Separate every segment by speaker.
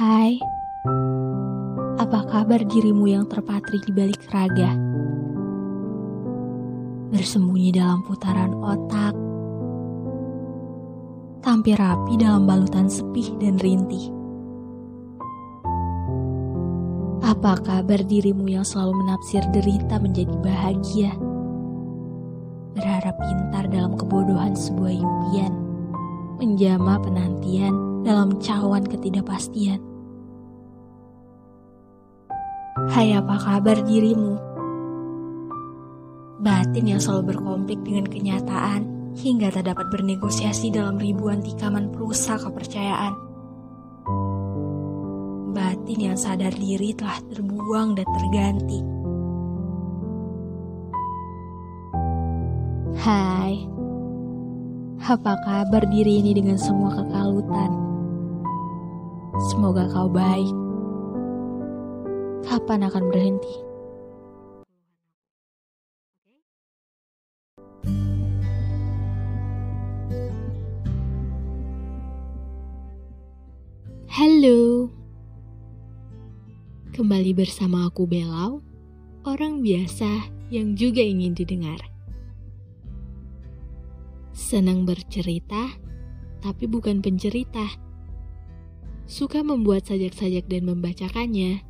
Speaker 1: Hai, apa kabar dirimu yang terpatri di balik raga? Bersembunyi dalam putaran otak, tampil rapi dalam balutan sepih dan rintih. Apa kabar dirimu yang selalu menafsir derita menjadi bahagia? Berharap pintar dalam kebodohan sebuah impian, menjama penantian dalam cawan ketidakpastian. Hai apa kabar dirimu? Batin yang selalu berkonflik dengan kenyataan hingga tak dapat bernegosiasi dalam ribuan tikaman perusaha kepercayaan. Batin yang sadar diri telah terbuang dan terganti. Hai, apa kabar diri ini dengan semua kekalutan? Semoga kau baik. Kapan akan berhenti? Halo. Kembali bersama aku Belau, orang biasa yang juga ingin didengar. Senang bercerita, tapi bukan pencerita Suka membuat sajak-sajak dan membacakannya,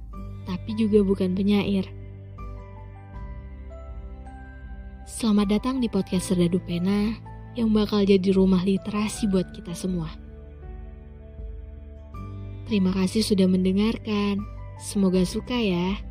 Speaker 1: tapi juga bukan penyair. Selamat datang di podcast Serdadu Pena yang bakal jadi rumah literasi buat kita semua. Terima kasih sudah mendengarkan. Semoga suka ya.